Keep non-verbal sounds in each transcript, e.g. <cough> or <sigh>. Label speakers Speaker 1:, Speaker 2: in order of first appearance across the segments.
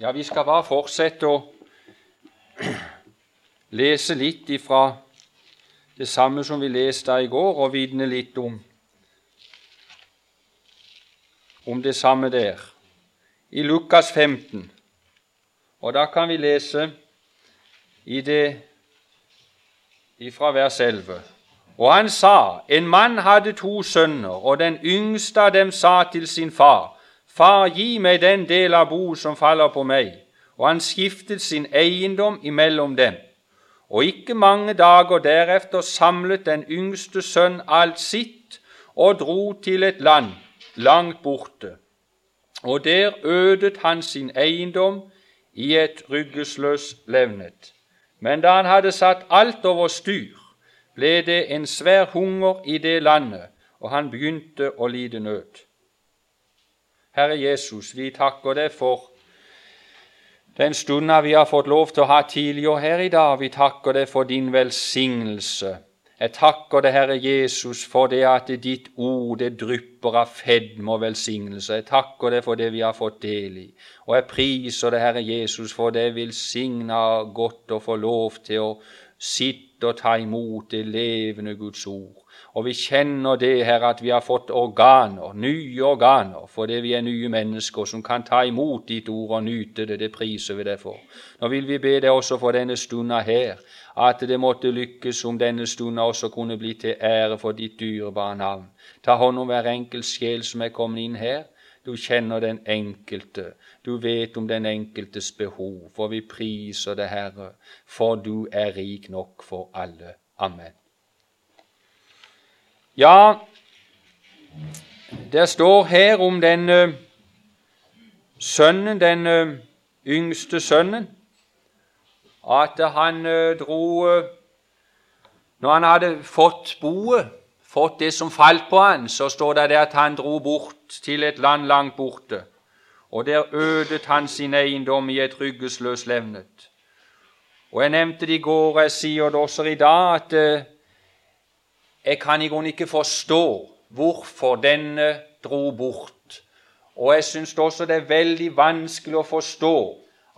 Speaker 1: Ja, vi skal bare fortsette å <clears throat> lese litt ifra det samme som vi leste i går, og vitne litt om, om det samme der. I Lukas 15. Og da kan vi lese i det ifra vers 11. Og han sa, en mann hadde to sønner, og den yngste av dem sa til sin far, Far, gi meg den del av bo som faller på meg. Og han skiftet sin eiendom imellom dem. Og ikke mange dager derefter samlet den yngste sønn alt sitt og dro til et land langt borte. Og der ødet han sin eiendom i et ryggesløs levnet. Men da han hadde satt alt over styr, ble det en svær hunger i det landet, og han begynte å lide nød. Herre Jesus, vi takker deg for den stunda vi har fått lov til å ha tidligere her i dag. Vi takker deg for din velsignelse. Jeg takker deg, Herre Jesus, for det at ditt ord det drypper av fedme og velsignelse. Jeg takker deg for det vi har fått del i. Og jeg priser deg, Herre Jesus, for det velsigna godt å få lov til å sitte og ta imot det levende Guds ord. Og vi kjenner det, her at vi har fått organer, nye organer, fordi vi er nye mennesker som kan ta imot ditt ord og nyte det. Det priser vi deg for. Nå vil vi be deg også for denne stunda her, at det måtte lykkes om denne stunda også kunne bli til ære for ditt dyrebare navn. Ta hånd om hver enkelt sjel som er kommet inn her. Du kjenner den enkelte. Du vet om den enkeltes behov. For vi priser det, Herre, for du er rik nok for alle. Amen. Ja, det står her om den uh, sønnen, den uh, yngste sønnen, at han uh, dro Når han hadde fått boet, fått det som falt på han, så står det der at han dro bort til et land langt borte. Og der ødet han sin eiendom i et ryggesløst levnet. Og Jeg nevnte det i går, og jeg sier det også i dag, at jeg kan i grunnen ikke forstå hvorfor denne dro bort. Og jeg syns også det er veldig vanskelig å forstå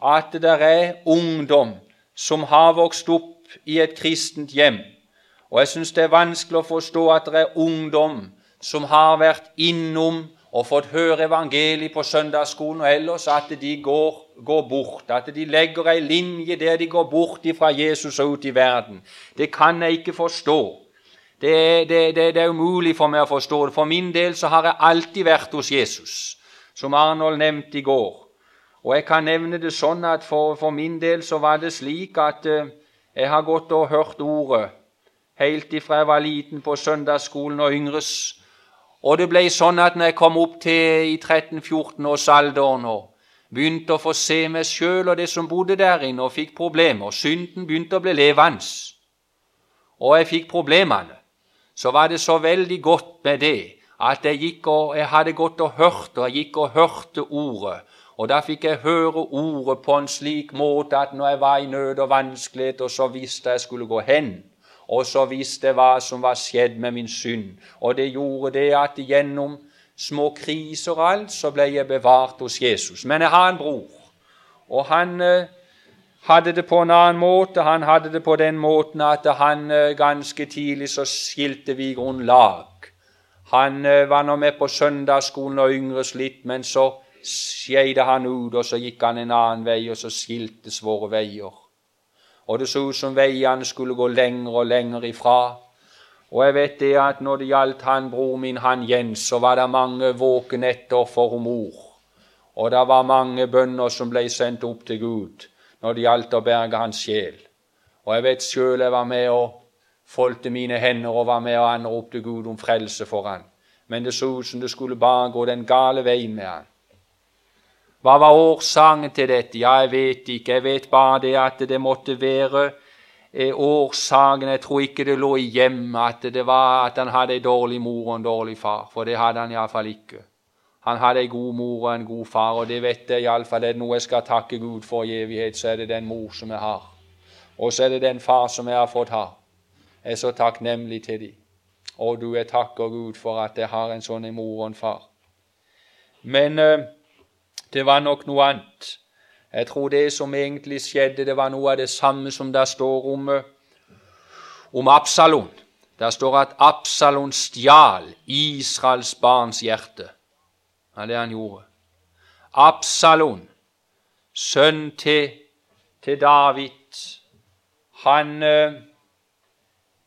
Speaker 1: at det er ungdom som har vokst opp i et kristent hjem. Og jeg syns det er vanskelig å forstå at det er ungdom som har vært innom og fått høre evangeliet på søndagsskolen og ellers, at de går, går bort. At de legger ei linje der de går bort fra Jesus og ut i verden. Det kan jeg ikke forstå. Det, det, det, det, er umulig for meg å forstå det. For min del så har jeg alltid vært hos Jesus, som Arnold nevnte i går. Og jeg kan nevne det sånn at for, for min del så var det slik at uh, jeg har gått og hørt ordet helt ifra jeg var liten på søndagsskolen og yngres. Og det ble sånn at når jeg kom opp til i 13-14-årsalderen og begynte å få se meg sjøl og det som bodde der inne, og fikk problemer Synden begynte å bli levende. Og jeg fikk problemene så var det så veldig godt med det at jeg, og, jeg hadde gått og hørt, og jeg gikk og hørte ordet. Og da fikk jeg høre ordet på en slik måte at når jeg var i nød og vanskeligheter, så visste jeg skulle gå hen. Og så visste jeg hva som var skjedd med min synd. Og det gjorde det at gjennom små kriser og alt, så ble jeg bevart hos Jesus. Men jeg har en bror, og han eh, hadde det på en annen måte. Han hadde det på den måten at han eh, ganske tidlig så skilte vi i grunn. Han eh, var nå med på søndagsskolen og yngres litt, men så skeide han ut, og så gikk han en annen vei, og så skiltes våre veier. Og det så ut som veiene skulle gå lenger og lenger ifra. Og jeg vet det at når det gjaldt han bror min, han Jens, så var det mange våkenetter for mor. Og det var mange bønner som ble sendt opp til Gud når det gjaldt å berge hans sjel. Og jeg vet sjøl jeg var med og foldte mine hender og var med og anropte Gud om frelse for han. Men det så ut som det skulle bare gå den gale veien med han. Hva var årsaken til dette? Ja, jeg vet ikke. Jeg vet bare det at det måtte være eh, årsaken Jeg tror ikke det lå i hjemmet at det var at han hadde ei dårlig mor og en dårlig far, for det hadde han iallfall ikke. Han hadde en god mor og en god far, og det vet jeg iallfall. Er det noe jeg skal takke Gud for i evighet, så er det den mor som jeg har. Og så er det den far som jeg har fått ha. Jeg er så takknemlig til dem. Og du, jeg takker Gud for at jeg har en sånn mor og en far. Men eh, det var nok noe annet. Jeg tror det som egentlig skjedde, det var noe av det samme som det står om, om Absalon. Der står at Absalon stjal Israels barns hjerte. Ja, det han gjorde. Absalon, sønn til, til David, han Det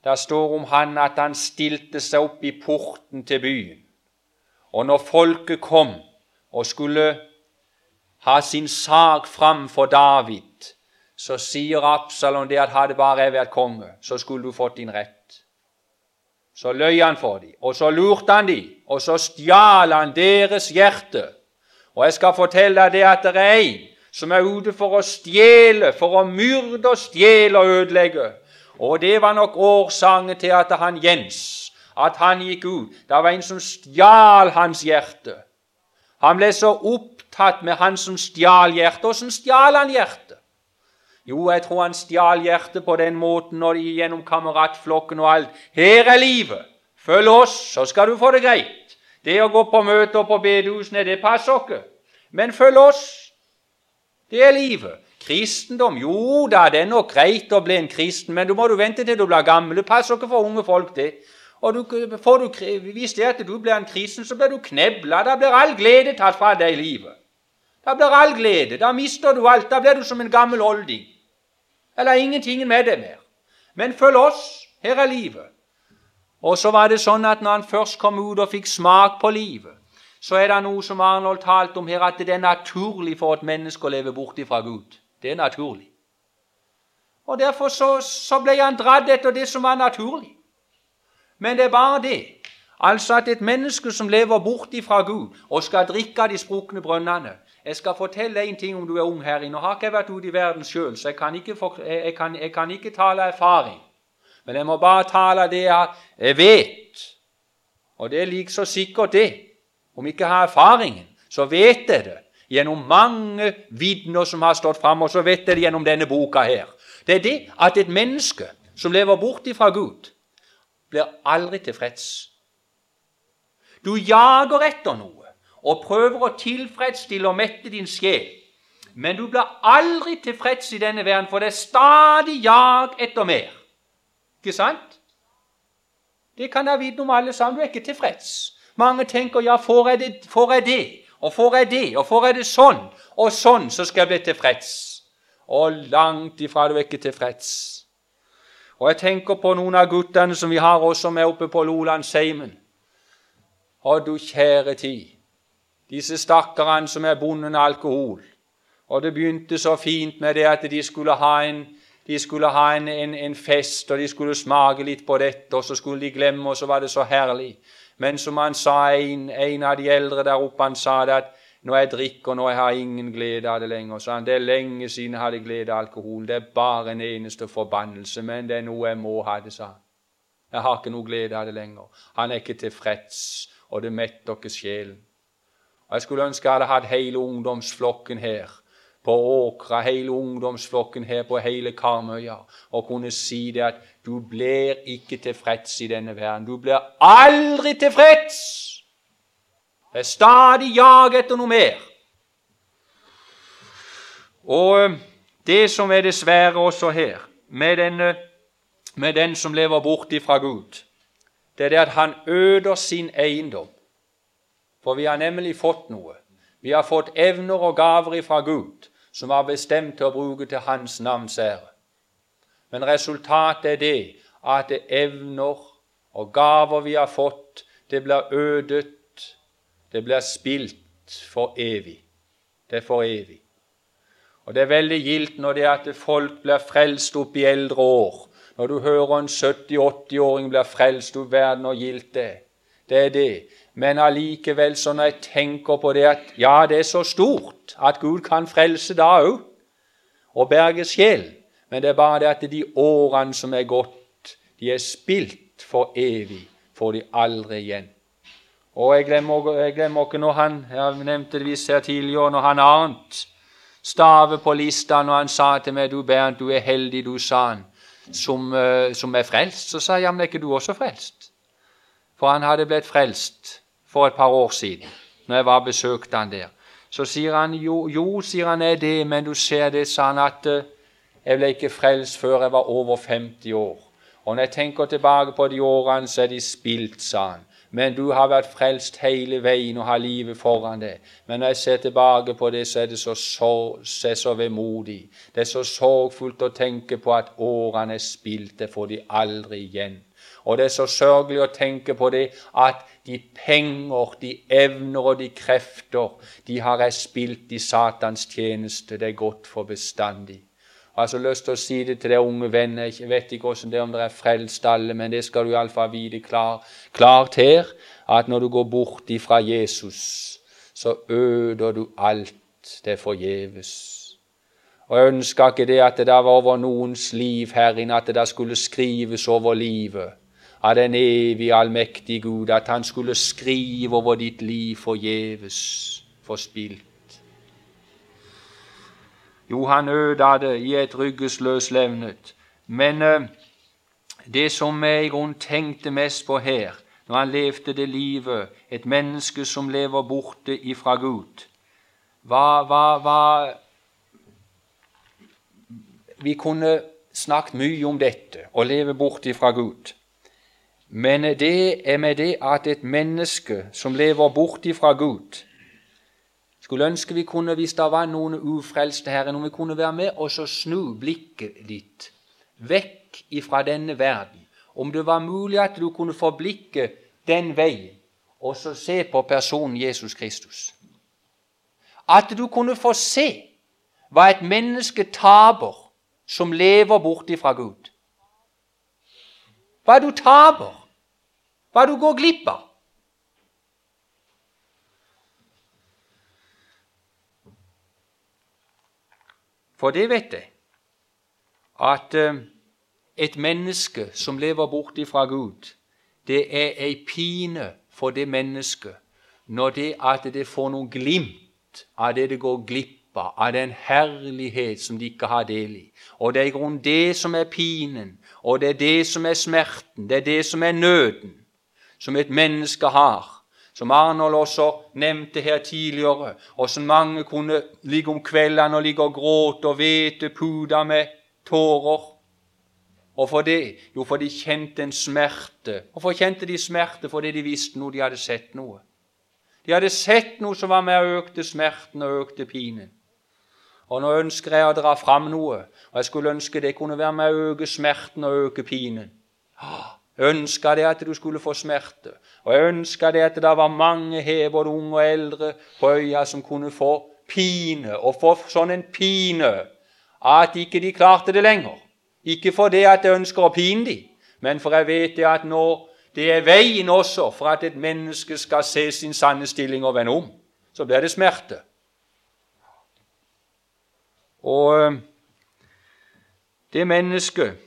Speaker 1: Der står om han at han stilte seg opp i porten til byen. Og når folket kom og skulle ha sin sak fram for David, så sier Absalon det at hadde bare jeg vært konge, så skulle du fått din rett. Så løy han for dem, og så lurte han dem, og så stjal han deres hjerte. Og jeg skal fortelle deg at det er en som er ute for å stjele, for å myrde og stjele og ødelegge. Og det var nok årsaken til at han Jens, at han gikk ut. Det var en som stjal hans hjerte. Han ble så opptatt med han som stjal hjertet. Åssen stjal han hjertet? Jo, jeg tror han stjal hjertet på den måten og gjennom kameratflokken og alt. Her er livet! Følg oss, så skal du få det greit. Det å gå på møter på bedehusene, det passer ikke. Men følg oss, det er livet. Kristendom Jo da, det er nok greit å bli en kristen, men du må du vente til du blir gammel. Det passer ikke for unge folk, det. Og du, får du, Hvis det er at du blir en kristen, så blir du knebla. Da blir all glede tatt fra deg i livet. Da blir all glede. Da mister du alt. Da blir du som en gammel olding. Eller ingenting med det mer. Men følg oss. Her er livet. Og så var det sånn at når han først kom ut og fikk smak på livet, så er det noe som Arnold talte om her, at det er naturlig for et menneske å leve bort fra Gud. Det er naturlig. Og Derfor så, så ble han dratt etter det som var naturlig. Men det er bare det altså at et menneske som lever bort fra Gud og skal drikke av de sprukne brønnene Jeg skal fortelle en ting om du er ung her inne. Nå har ikke jeg vært ute i verden sjøl, så jeg kan, for, jeg, kan, jeg kan ikke tale erfaring. Men jeg må bare tale det jeg vet. Og det er like så sikkert, det. Om jeg ikke har erfaringen, så vet jeg det gjennom mange vitner som har stått fram, og så vet jeg det gjennom denne boka her. Det er det at et menneske som lever bort fra Gud, blir aldri tilfreds. Du jager etter noe og prøver å tilfredsstille og mette din sjel. Men du blir aldri tilfreds i denne verden, for det er stadig jag etter mer. Ikke sant? Det kan jeg vite om alle sammen. Du er ikke tilfreds. Mange tenker ja, får jeg det, får jeg det? Og får jeg det, og får jeg det sånn og sånn, så skal jeg bli tilfreds. Og langt ifra du er ikke tilfreds. Og jeg tenker på noen av guttene som vi har også med oppe på Lolandsheimen. Å, du kjære tid. Disse stakkarene som er bonden av alkohol. Og det begynte så fint med det at de skulle ha en skulle ha en, en, en, fest, og de skulle smake litt på dette, og så skulle de glemme, og så var det så herlig. Men som han sa, en, en av de eldre der oppe, han sa det at når jeg drikker, nå jeg har ingen glede av det lenger. Så han, det er lenge siden jeg hadde glede av alkohol. Det er bare en eneste forbannelse, men det er noe jeg må ha det, sa han. Jeg har ikke noe glede av det lenger. Han er ikke tilfreds, og det metter ikke sjelen. Jeg skulle ønske jeg hadde hatt hele ungdomsflokken her på Åkra, hele ungdomsflokken her på hele Karmøya, og kunne si det at du blir ikke tilfreds i denne verden. Du blir aldri tilfreds! Det er stadig jag etter noe mer. Og eh, det som er dessverre også her, med, denne, med den som lever bort fra Gud, det er det at han øder sin eiendom. For vi har nemlig fått noe. Vi har fått evner og gaver fra Gud som var bestemt til å bruke til Hans navns ære. Men resultatet er det at det evner og gaver vi har fått, det blir ødet, det blir spilt for evig. Det er for evig. Og Det er veldig gildt når det er at folk blir frelst opp i eldre år. Når du hører en 70-80-åring blir frelst opp verden, og gildt det. Det er det. Men allikevel, så når jeg tenker på det at ja, det er så stort at Gud kan frelse da òg, og berge sjel, men det er bare det at de årene som er gått, de er spilt for evig, får de aldri igjen. Og jeg glemmer, jeg glemmer ikke når han jeg nevnte det visst her tidligere, når han Arnt stave på lista når han sa til meg du Bernt, du er heldig, du, sa han, som, uh, som er frelst. Så sa jeg ja, men er ikke du også frelst? For han hadde blitt frelst for et par år siden, når jeg var og besøkte han der. Så sier han jo, jo sier han er det, men du ser det, sa han, at eh, jeg ble ikke frelst før jeg var over 50 år. Og når jeg tenker tilbake på de årene, så er de spilt, sa han. Men du har vært frelst hele veien og har livet foran deg. Men når jeg ser tilbake på det, så er det så, så, så, så vemodig. Det er så sorgfullt å tenke på at årene er spilt. Det får de aldri igjen. Og det er så sørgelig å tenke på det at de penger, de evner og de krefter, de har jeg spilt i Satans tjeneste. Det er godt for bestandig. Jeg har så lyst til å si det til dere unge venner. Jeg vet ikke hvordan det er om dere er frelst alle, men det skal du iallfall vite klar, klart her, at når du går bort ifra Jesus, så øder du alt det forgjeves. Og jeg ønska ikke det at det der var over noens liv her inne, at det der skulle skrives over livet av den evige, allmektige Gud, at han skulle skrive over ditt liv forgjeves, forspilt. Jo, han øda det i et ryggesløs levnet. Men eh, det som jeg i grunnen tenkte mest på her, når han levde det livet, et menneske som lever borte ifra Gud, hva, hva, hva Vi kunne snakket mye om dette, å leve borte ifra Gud. Men det er med det at et menneske som lever bort ifra Gud Skulle ønske vi kunne, hvis det var noen ufrelste her, om vi kunne være med og så snu blikket ditt vekk ifra denne verden. Om det var mulig at du kunne få blikket den veien og så se på personen Jesus Kristus. At du kunne få se hva et menneske taper som lever bort ifra Gud. Hva du taper hva du går glipp av. For det vet jeg, at eh, et menneske som lever bort fra Gud, det er ei pine for det mennesket når det at det får noen glimt av det det går glipp av, av den herlighet som de ikke har del i. Og det er i grunnen det som er pinen, og det er det som er smerten, det er det som er nøden som et menneske har. Som Arnold også nevnte her tidligere, hvordan mange kunne ligge om kveldene og ligge og gråte og vete puda med tårer. Og for det? Jo, for de kjente en smerte. Hvorfor kjente de smerte? Fordi de visste noe, de hadde sett noe. De hadde sett noe som var med og økte smerten og økte pinen. Og nå ønsker jeg å dra fram noe, og jeg skulle ønske det kunne være med å øke smerten og øke pinen. Ah, ønska det at du skulle få smerte. Og jeg ønska det at det var mange her, både unge og eldre, på øya som kunne få pine, og få sånn en pine at ikke de klarte det lenger. Ikke for det at jeg ønsker å pine dem, men for jeg vet det at nå det er veien også for at et menneske skal se sin sanne stilling og vende om. Så blir det smerte. Og det mennesket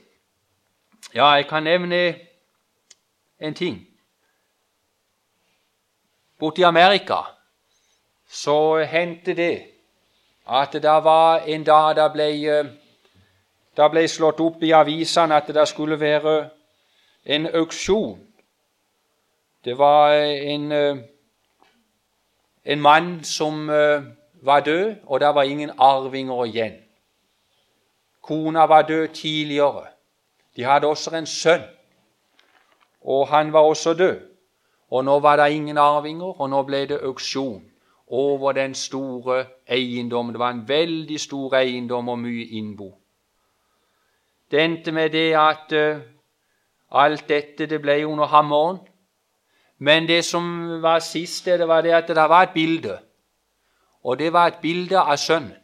Speaker 1: Ja, jeg kan nevne en ting. Borti Amerika så hendte det at det var en dag det ble, eh, det ble slått opp i avisene at det skulle være en auksjon. Det var en, eh, en mann som eh, var død, og det var ingen arvinger igjen. Kona var død tidligere. De hadde også en sønn og han var også død. Og nå var det ingen arvinger, og nå ble det auksjon over den store eiendommen. Det var en veldig stor eiendom og mye innbo. Det endte med det at uh, alt dette det ble under hammeren. Men det som var sist, det var det at det var et bilde. Og det var et bilde av sønnen.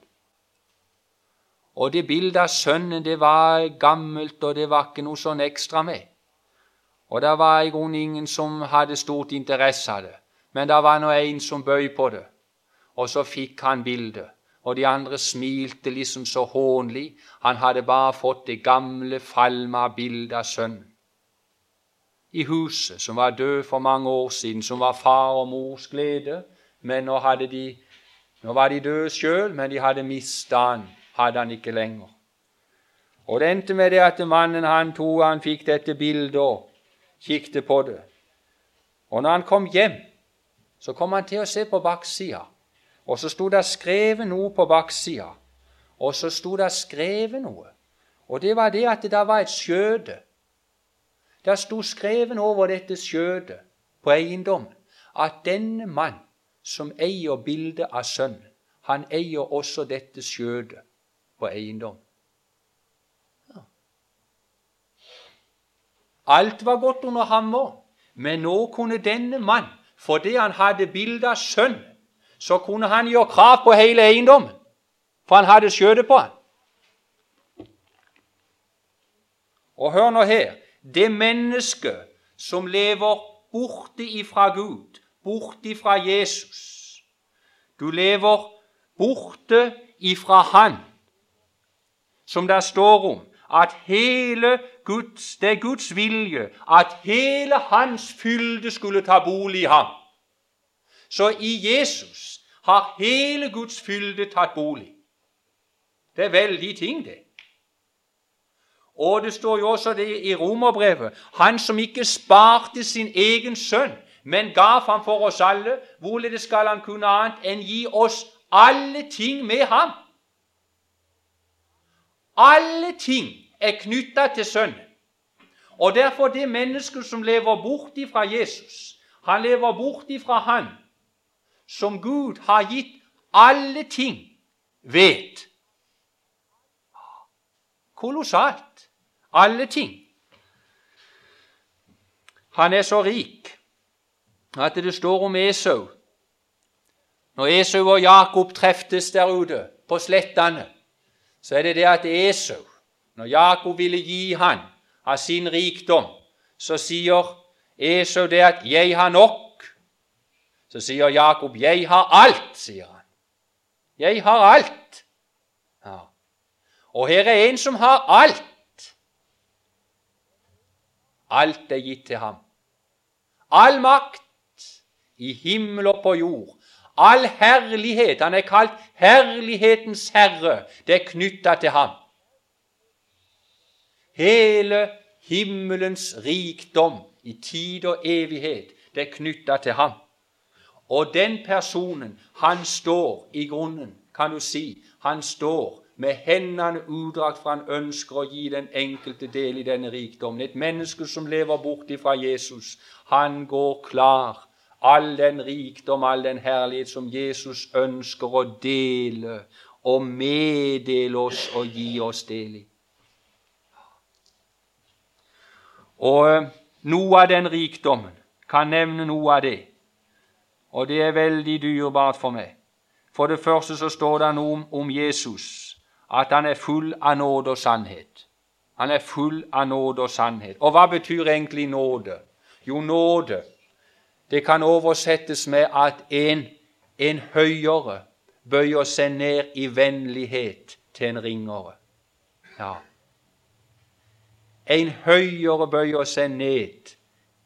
Speaker 1: Og det bildet av sønnen det var gammelt, og det var ikke noe sånn ekstra med. Og det var i grunnen ingen som hadde stort interesse av det. Men det var nå en som bøy på det, og så fikk han bildet. Og de andre smilte liksom så hånlig. Han hadde bare fått det gamle, falma bildet av sønnen. I huset, som var død for mange år siden, som var far og mors glede. Men nå, de, nå var de døde sjøl, men de hadde mista han, hadde han ikke lenger. Og det endte med det at mannen han tok, han fikk dette bildet kikket på det. Og når han kom hjem, så kom han til å se på baksida. Og så sto det skrevet noe på baksida. Og så sto det skrevet noe. Og det var det at det der var et skjøte. Det sto skrevet over dette skjøtet på eiendommen at denne mann som eier bildet av sønnen, han eier også dette skjøtet på eiendom. Alt var godt under ham òg, men nå kunne denne mann, fordi han hadde bilde av sønnen, så kunne han gjøre krav på hele eiendommen, for han hadde skjøtet på han. Og hør nå her det mennesket som lever borte ifra Gud, borte ifra Jesus. Du lever borte ifra Han, som det står om at hele Guds, det er Guds vilje at hele Hans fylde skulle ta bolig i ham. Så i Jesus har hele Guds fylde tatt bolig. Det er veldig ting, det. Og det står jo også det i romerbrevet Han som ikke sparte sin egen sønn, men gav ham for oss alle, hvorledes skal han kunne annet enn gi oss alle ting med ham? Alle ting er knytta til Sønnen. Og derfor det mennesket som lever bort ifra Jesus, han lever bort ifra Han som Gud har gitt alle ting, vet. Kolossalt alle ting. Han er så rik at det står om Esau. Når Esau og Jakob treftes der ute på slettene, så er det det at Esau, når Jakob ville gi han av sin rikdom, så sier Esau det at 'jeg har nok'. Så sier Jakob 'jeg har alt', sier han. 'Jeg har alt'. Ja. Og her er en som har alt. Alt er gitt til ham. All makt i himmel og på jord. All herlighet. Han er kalt herlighetens herre. Det er knytta til ham. Hele himmelens rikdom i tid og evighet, det er knytta til ham. Og den personen, han står i grunnen, kan du si, han står med hendene utdrakt for han ønsker å gi den enkelte del i denne rikdommen. Et menneske som lever bort fra Jesus, han går klar. All den rikdom, all den herlighet som Jesus ønsker å dele og meddele oss og gi oss del i. Og eh, noe av den rikdommen kan nevne noe av det, og det er veldig dyrebart for meg. For det første så står det noe om, Jesus at han er full av nåde og sannhet. Han er full av nåde og sannhet. Og hva betyr egentlig nåde? Jo, nåde det kan oversettes med at en, en høyere bøyer seg ned i vennlighet til en ringere. Ja. En høyere bøyer seg ned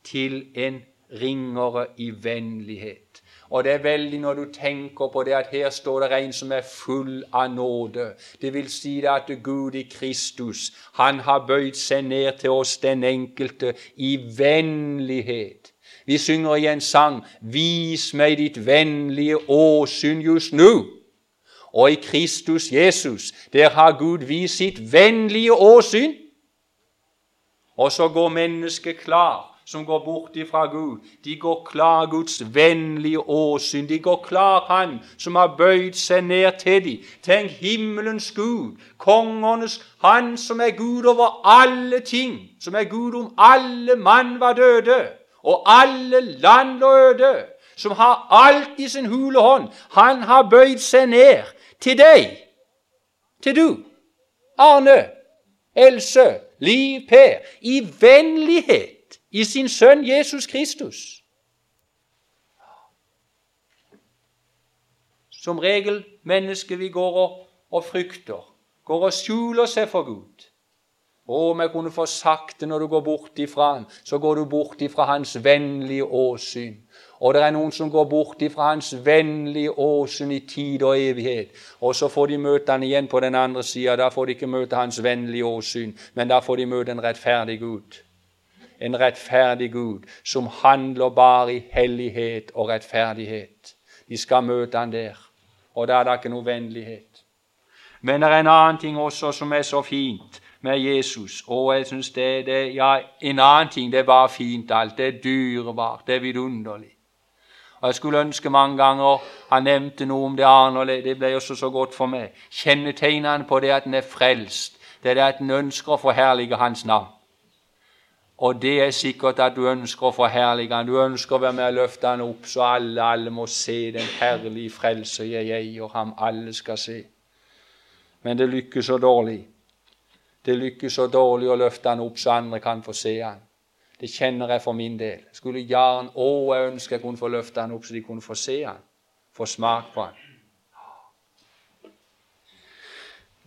Speaker 1: til en ringere i vennlighet. Og det er veldig når du tenker på det at her står det en som er full av nåde. Det vil si det at Gud i Kristus, han har bøyd seg ned til oss, den enkelte, i vennlighet. Vi synger i en sang 'Vis meg ditt vennlige åsyn just nå'. Og i Kristus Jesus, der har Gud vist sitt vennlige åsyn. Og så går mennesket klar som går bort ifra Gud. De går klar Guds vennlige åsyn. De går klar Han som har bøyd seg ned til dem. Tenk himmelens Gud, kongenes Han som er Gud over alle ting, som er Gud om alle mann var døde, og alle land lå øde, som har alt i sin hule hånd. Han har bøyd seg ned til deg, til du, Arne, Else, Liv, Per, i vennlighet i sin sønn Jesus Kristus. Som regel mennesker vi går og, og frykter, går og skjuler seg for Gud. Å, om jeg kunne få sagt det når du går bort ifra ham, så går du bort ifra hans vennlige åsyn. Og det er noen som går bort ifra hans vennlige åsyn i tid og evighet. Og så får de møte han igjen på den andre sida. Da får de ikke møte hans vennlige åsyn, men da får de møte en rettferdig Gud en rettferdig Gud som handler bare i hellighet og rettferdighet. De skal møte han der. og da er det ikke noe vennlighet. Men det er en annen ting også som er så fint med Jesus. Og jeg synes det, det Ja, en annen ting. Det er bare fint alt. Det er dyrebart. Det er vidunderlig. Og Jeg skulle ønske mange ganger han nevnte noe om det andre. Det ble også så godt for meg. Kjennetegnene på det at en er frelst, det er det at en ønsker å forherlige Hans navn. Og det er sikkert at du ønsker å forherlige han. Du ønsker å være med og løfte han opp, så alle, alle må se den herlige frelse jeg eier ham. Alle skal se. Men det lykkes så dårlig. Det lykkes så dårlig å løfte han opp så andre kan få se han. Det kjenner jeg for min del. Skulle gjerne, å, jeg ønsker jeg kunne få løfte han opp så de kunne få se han, få smak på han.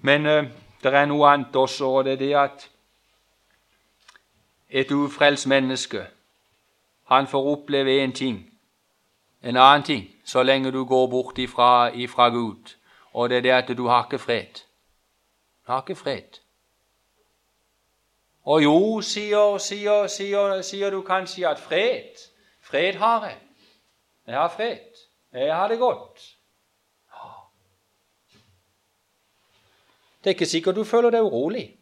Speaker 1: Men uh, det er noe annet også, og det er det at et ufrelst menneske han får oppleve én ting, en annen ting, så lenge du går bort ifra, ifra Gud, og det er det at du har ikke fred. Du har ikke fred. Og jo, sier, sier, sier, sier du kanskje at fred Fred har jeg. Jeg har fred. Jeg har det godt. Det er ikke sikkert du føler deg urolig.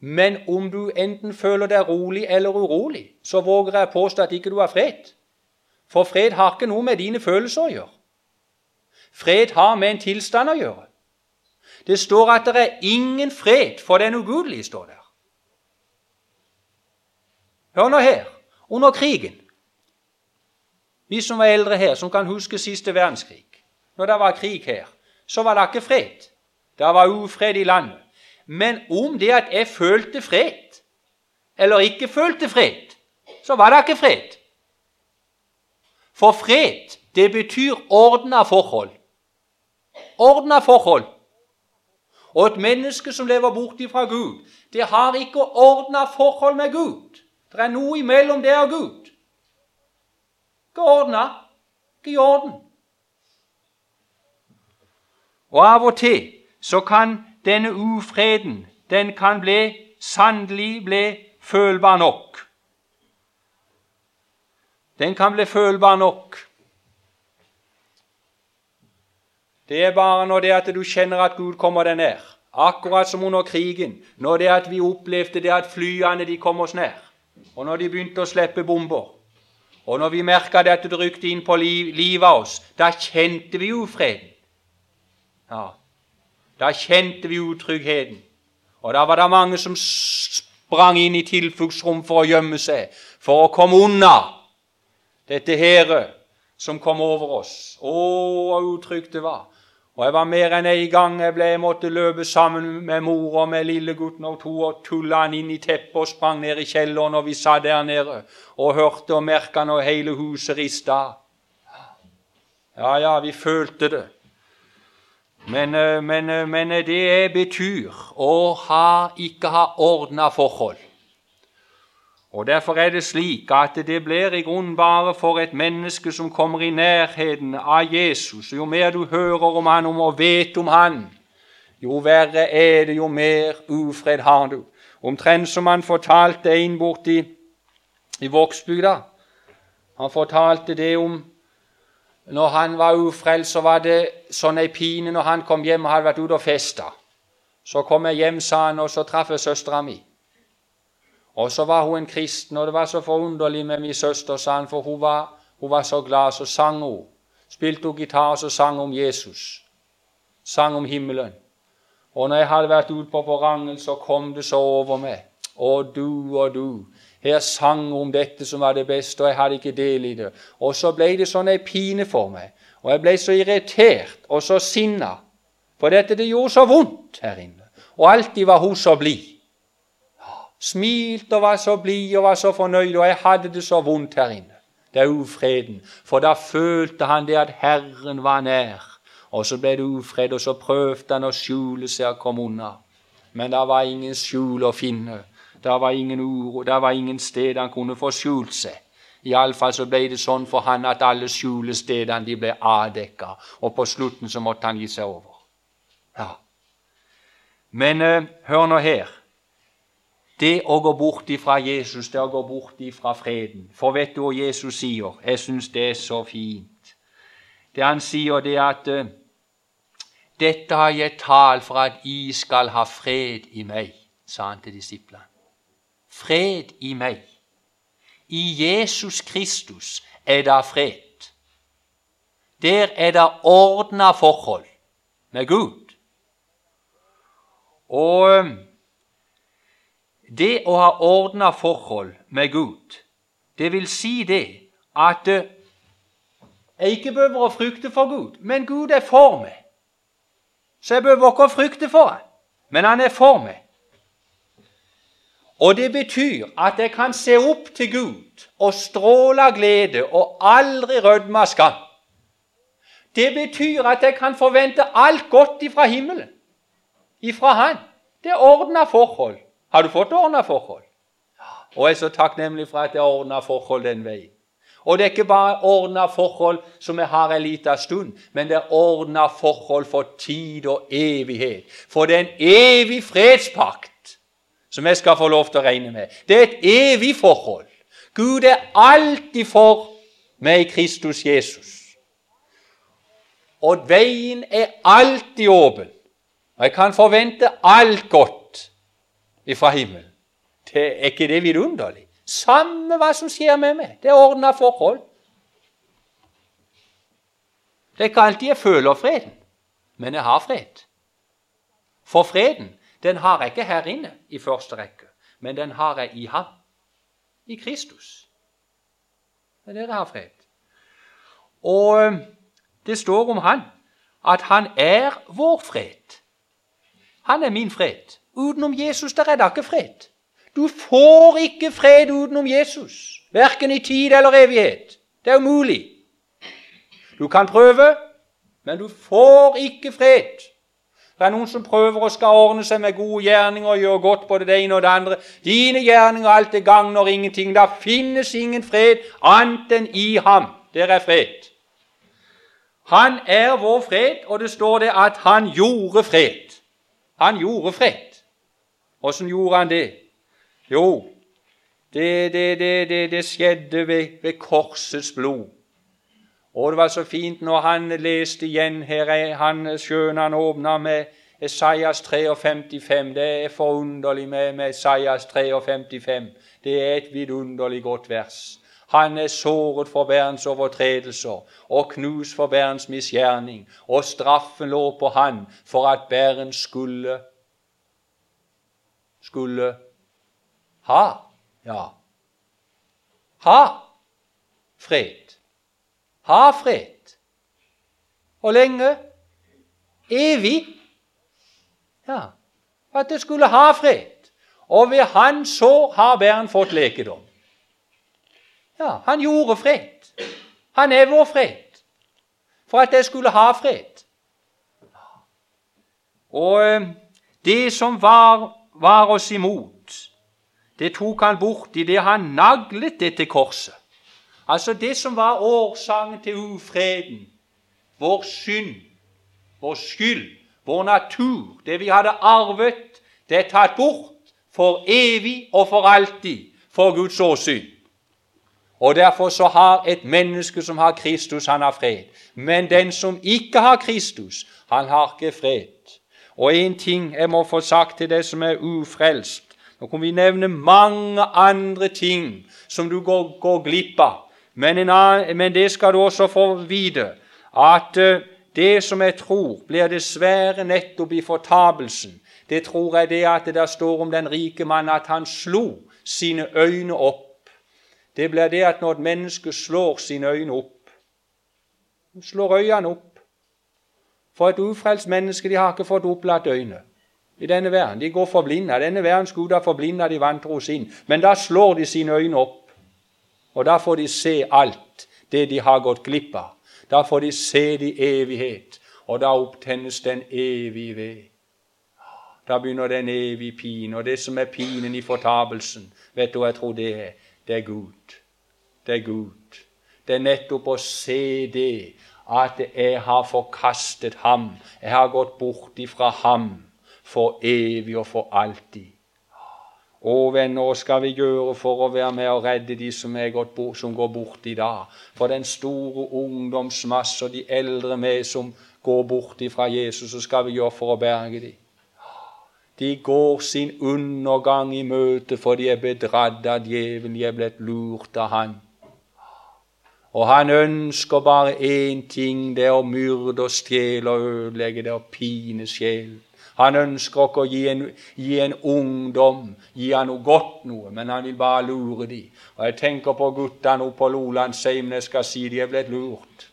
Speaker 1: Men om du enten føler deg rolig eller urolig, så våger jeg påstå at ikke du har fred. For fred har ikke noe med dine følelser å gjøre. Fred har med en tilstand å gjøre. Det står at det er ingen fred for den ugudelige, står der. Hør nå her. Under krigen Vi som var eldre her, som kan huske siste verdenskrig Når det var krig her, så var det ikke fred. Det var ufred i landet. Men om det at jeg følte fred, eller ikke følte fred, så var det ikke fred. For fred, det betyr ordna forhold. Ordna forhold. Og et menneske som lever borti fra Gud, det har ikke ordna forhold med Gud. Det er noe imellom det og Gud. Ikke ordna, ikke i orden. Og av og til så kan denne ufreden den kan bli, sannelig bli følbar nok. Den kan bli følbar nok. Det er bare når det at du kjenner at Gud kommer deg nær. Akkurat som under krigen, når det at vi opplevde det at flyene de kom oss nær. Og når de begynte å slippe bomber. Og når vi merka at det rykte inn på liv, livet av oss, da kjente vi ufreden. Ja, da kjente vi utryggheten. Og da var det mange som sprang inn i tilfluktsrom for å gjemme seg, for å komme unna dette hæret som kom over oss. Å, hvor utrygt det var. Og jeg var mer enn en gang jeg ble, jeg måtte løpe sammen med mor og med lillegutten og to og tulle han inn i teppet og sprang ned i kjelleren, og vi satt der nede og hørte og merka når hele huset rista. Ja, ja, vi følte det. Men, eh, men, eh, men det betyr å ha, ikke ha ordna forhold. Og Derfor er det slik at det blir i grunnen bare for et menneske som kommer i nærheten av Jesus. Jo mer du hører om han og vet om han, jo verre er det, jo mer ufred har du. Omtrent som han fortalte en borti i Vågsbygda. Han fortalte det om når han var ufrelst, så var det sånn ei pine når han kom hjem og hadde vært ute og festa. Så kom jeg hjem, sa han, og så traff jeg søstera mi. Og så var hun en kristen, og det var så forunderlig med min søster, sa han, for hun var, hun var så glad. Så sang hun. Spilte hun gitar, så sang hun om Jesus. Sang om himmelen. Og når jeg hadde vært ute på Porangel, så kom det så over meg. Og du og du. Her sang hun om dette som var det beste, og jeg hadde ikke del i det. Og så ble det sånn ei pine for meg. Og jeg ble så irritert og så sinna. For dette det gjorde så vondt her inne. Og alltid var hun så blid smilte og var så blid og var så fornøyd, og jeg hadde det så vondt her inne. Det er ufreden. For da følte han det at Herren var nær. Og så ble det ufred, og så prøvde han å skjule seg og komme unna. Men det var ingen skjul å finne. Det var ingen uro, det var ingen sted han kunne få skjult seg. Iallfall så ble det sånn for han at alle skjulestedene de ble avdekka, og på slutten så måtte han gi seg over. Ja. Men eh, hør nå her. Det å gå bort ifra Jesus, det å gå bort ifra freden. For vet du hva Jesus sier? Jeg syns det er så fint. det han sier, det er at eh, dette har jeg talt for at I skal ha fred i meg, sa han til disiplene. Fred i meg. I Jesus Kristus er det fred. Der er det ordna forhold med Gud. Og eh, det å ha ordna forhold med Gud, det vil si det at eh, jeg ikke behøver å frykte for Gud, men Gud er for meg. Så jeg behøver ikke å frykte for ham, men han er for meg. Og det betyr at jeg kan se opp til Gud og stråle av glede og aldri rødme av skam. Det betyr at jeg kan forvente alt godt ifra himmelen, ifra Han. Det er ordna forhold. Har du fått ordna forhold? Og jeg er så takknemlig for at jeg har ordna forhold den veien. Og det er ikke bare ordna forhold som vi har en liten stund, men det er ordna forhold for tid og evighet. For det er en evig fredspakt som jeg skal få lov til å regne med. Det er et evig forhold. Gud er alltid for meg i Kristus Jesus. Og veien er alltid åpen. Og jeg kan forvente alt godt ifra himmelen. Det er ikke det vidunderlig? Samme hva som skjer med meg. Det er ordna forhold. Det er ikke alltid jeg føler freden, men jeg har fred. For freden den har jeg ikke her inne i første rekke, men den har jeg i ham, i Kristus. Det er der jeg har fred. Og eh, det står om han at han er vår fred. Han er min fred. Utenom Jesus der er det ikke fred. Du får ikke fred utenom Jesus, verken i tid eller evighet. Det er umulig. Du kan prøve, men du får ikke fred. Det er noen som prøver å skal ordne seg med gode gjerninger og gjøre godt på det ene og det andre. Dine gjerninger alt det gagner ingenting. Det finnes ingen fred annet enn i ham. Der er fred. Han er vår fred, og det står det at han gjorde fred. Han gjorde fred. Åssen gjorde han det? Jo, det, det, det, det skjedde ved, ved, korsets blod. Og det var så fint når han leste igjen her, han sjøen han åpna med Esaias 53. Det er forunderlig med, med Esaias 53. Det er et vidunderlig godt vers. Han er såret for verdens overtredelser og knust for verdens misgjerning, og straffen lå på han for at bæren skulle skulle ha, ja. Ha fred. Ha fred. Hvor lenge? Evig. Ja, at det skulle ha fred. Og ved hans sår har bæren fått lekedom. Ja, han gjorde fred. Han er vår fred. For at jeg skulle ha fred. Og eh, det som var, var oss imot det tok han bort idet han naglet det til korset. Altså det som var årsaken til ufreden, vår synd, vår skyld, vår natur, det vi hadde arvet, det er tatt bort for evig og for alltid for Guds åsyn. Og Derfor så har et menneske som har Kristus, han har fred. Men den som ikke har Kristus, han har ikke fred. Og en ting jeg må få sagt til deg som er ufrelst nå kan vi nevne mange andre ting som du går, går glipp av. Men, annen, men, det skal du også få vite, at uh, det som jeg tror blir dessverre nettopp i fortapelsen, det tror jeg det at det der står om den rike mann at han slo sine øyne opp. Det blir det at når et menneske slår sine øyne opp slår øynene opp. For et ufrelst menneske de har ikke fått opplatt øyne i denne verden. De går forblinda. Denne verden skulle da forblinda de vantro sin. Men da slår de sine øyne opp, og da får de se alt det de har gått glipp av. Da får de se det i evighet, og da opptennes den evige ved. Da begynner den evige pine, og det som er pinen i fortapelsen, vet du hva jeg tror det er? Det er Gud. Det er Gud. Det er nettopp å se det, at jeg har forkastet ham. Jeg har gått bort ifra ham for evig og for alltid. Å, venner, hva skal vi gjøre for å være med og redde de som, bort, som går bort i dag? For den store ungdomsmasse og de eldre med som går bort ifra Jesus, så skal vi gjøre for å berge dem? De går sin undergang i møte, for de er bedratt av djevelen, de er blitt lurt av han. Og han ønsker bare én ting, det er å myrde og stjele og ødelegge, det å pine sjelen. Han ønsker ikke å gi en, gi en, ungdom gi han noe godt noe, men han vil bare lure dem. Og Jeg tenker på guttene oppe på Lolandsheimen. Jeg skal si de er blitt lurt.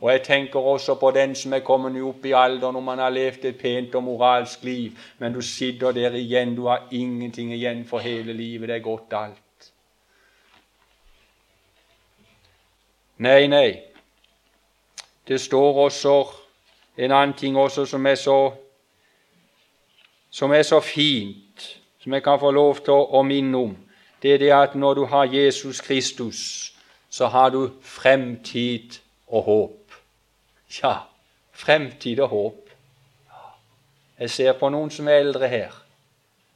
Speaker 1: Og jeg tenker også på den som er kommet opp i alderen, når man har levd et pent og moralsk liv, men du sitter der igjen, du har ingenting igjen for hele livet. Det er gått alt. Nei, nei. Det står også en annen ting også som er så som er så fint, som jeg kan få lov til å, minne om. Det er det at når du har Jesus Kristus, så har du fremtid og håp. Ja, fremtid og håp. Jeg ser på noen som er eldre her.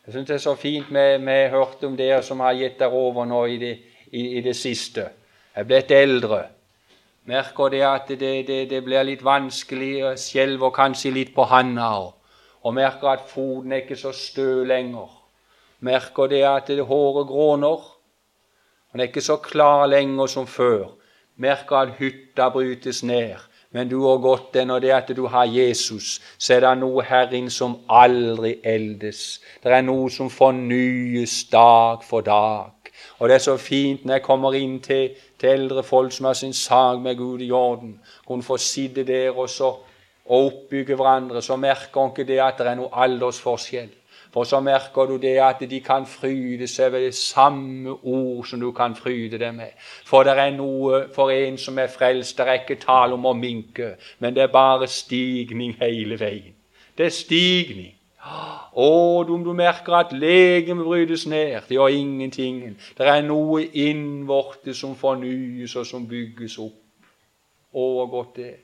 Speaker 1: Jeg syns det er så fint vi har hørt om dere som har gitt dere over nå i det, i, i det siste. Jeg er blitt eldre merker det at det, det, det blir litt vanskelig, skjelver kanskje litt på handa, og, og merker at foten er ikke så stø lenger. Merker det at det håret gråner. Han er ikke så klar lenger som før. Merker at hytta brytes ned. Men du har gått den, og det at du har Jesus, så er det noe Herren som aldri eldes. Det er noe som fornyes dag for dag. Og det er så fint når jeg kommer inn til, til eldre folk som har sin sak med Gud i orden, kunne få sitte der og så oppbygge hverandre, så merker hun ikke det at det er noe aldersforskjell. For så merker du det at de kan fryde seg ved det samme ord som du kan fryde deg med. For det er noe for en som er frelst, det er ikke tale om å minke, men det er bare stigning hele veien. Det er stigning. Og om du merker at legemet brytes ned, det gjør ingenting. Det er noe innvortes som fornyes og som bygges opp. Å, godt det.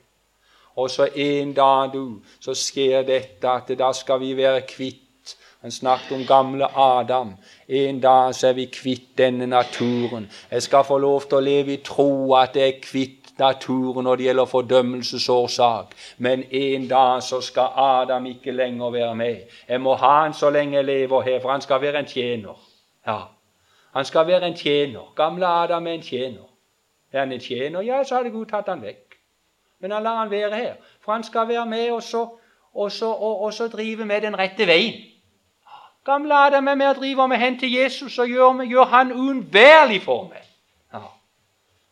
Speaker 1: Og så en dag, du, så skjer dette at da skal vi være kvitt. Han snakket om gamle Adam. En dag så er vi kvitt denne naturen. Jeg skal få lov til å leve i tro at jeg er kvitt naturen når det gjelder fordømmelsesårsak. Men en dag så skal Adam ikke lenger være med. Jeg må ha han så lenge jeg lever her, for han skal være en tjener. Ja, Han skal være en tjener. Gamle Adam er en tjener. Er han en tjener? Ja, så hadde Gud tatt han vekk. Men han lar han være her, for han skal være med og så, og så, og, og så drive med den rette veien. Gamle Adam er med og driver med hen til Jesus og gjør, gjør han uunnværlig for meg.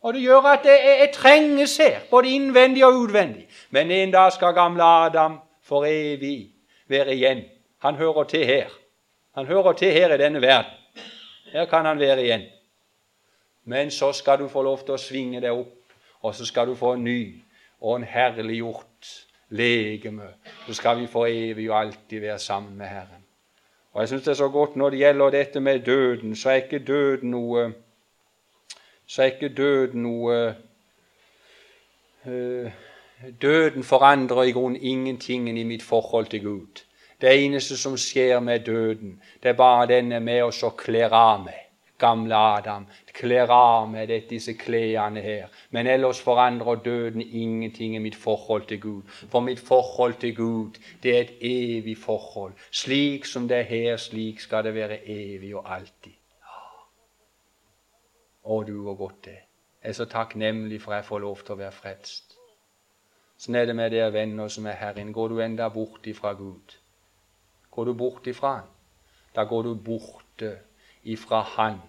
Speaker 1: Og det gjør at jeg, jeg trenges her, både innvendig og utvendig. Men en dag skal gamle Adam for evig være igjen. Han hører til her. Han hører til her i denne verden. Her kan han være igjen. Men så skal du få lov til å svinge deg opp, og så skal du få en ny og en herliggjort legeme. Så skal vi for evig og alltid være sammen med Herren. Og jeg syns det er så godt når det gjelder dette med døden, så er ikke døden noe så er ikke døden noe uh, Døden forandrer i grunnen ingenting i mitt forhold til Gud. Det eneste som skjer med døden, det er bare denne med oss å kler av meg. Gamle Adam kler av meg disse klærne her. Men ellers forandrer døden ingenting i mitt forhold til Gud. For mitt forhold til Gud, det er et evig forhold. Slik som det er her, slik skal det være evig og alltid. Å, du hvor godt det Jeg er så takknemlig for jeg får lov til å være frelst. Sånn er det med dere venner som er her inne. Går du enda bort ifra Gud? Går du bort ifra Han? Da går du borte ifra Han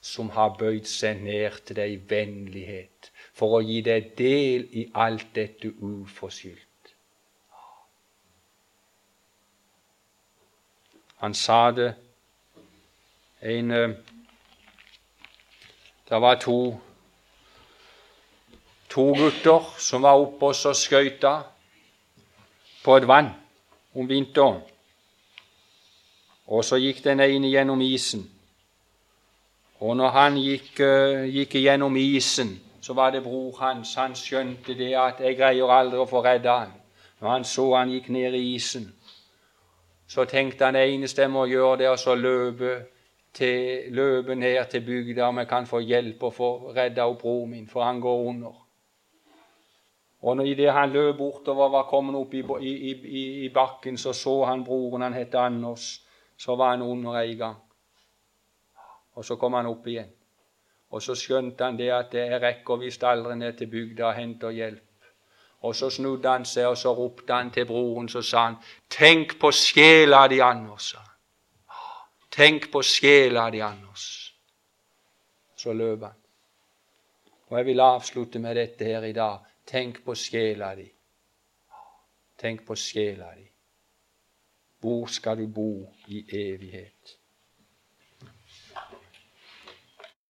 Speaker 1: som har bøyd seg ned til deg i vennlighet for å gi deg del i alt dette uforskyldt. Han sa det en eh, det var to, to gutter som var oppe og skøyta på et vann om vinteren. Og så gikk den ene gjennom isen. Og når han gikk, uh, gikk gjennom isen, så var det bror hans. Han skjønte det at 'jeg greier aldri å få redda han. Når han så han gikk ned i isen, så tenkte han eneste jeg må gjøre, det er å løpe til løpe ned til bygda om jeg kan få hjelp og få redda opp broren min, for han går under. Og når i det han løp bortover var kommet opp i, i, i, i, bakken, så så han broren, han het Anders, så var han under en gang. Og så kom han opp igjen. Og så skjønte han det at jeg rekker visst aldri ned til bygda og henter hjelp. Og så snudde han seg, og så ropte han til broren, så sa han, 'Tenk på sjela di, Anders', Tenk på sjela di, Anders. Så løp han. Og jeg vil avslutte med dette her i dag. Tenk på sjela di. Tenk på sjela di. Hvor skal du bo i evighet?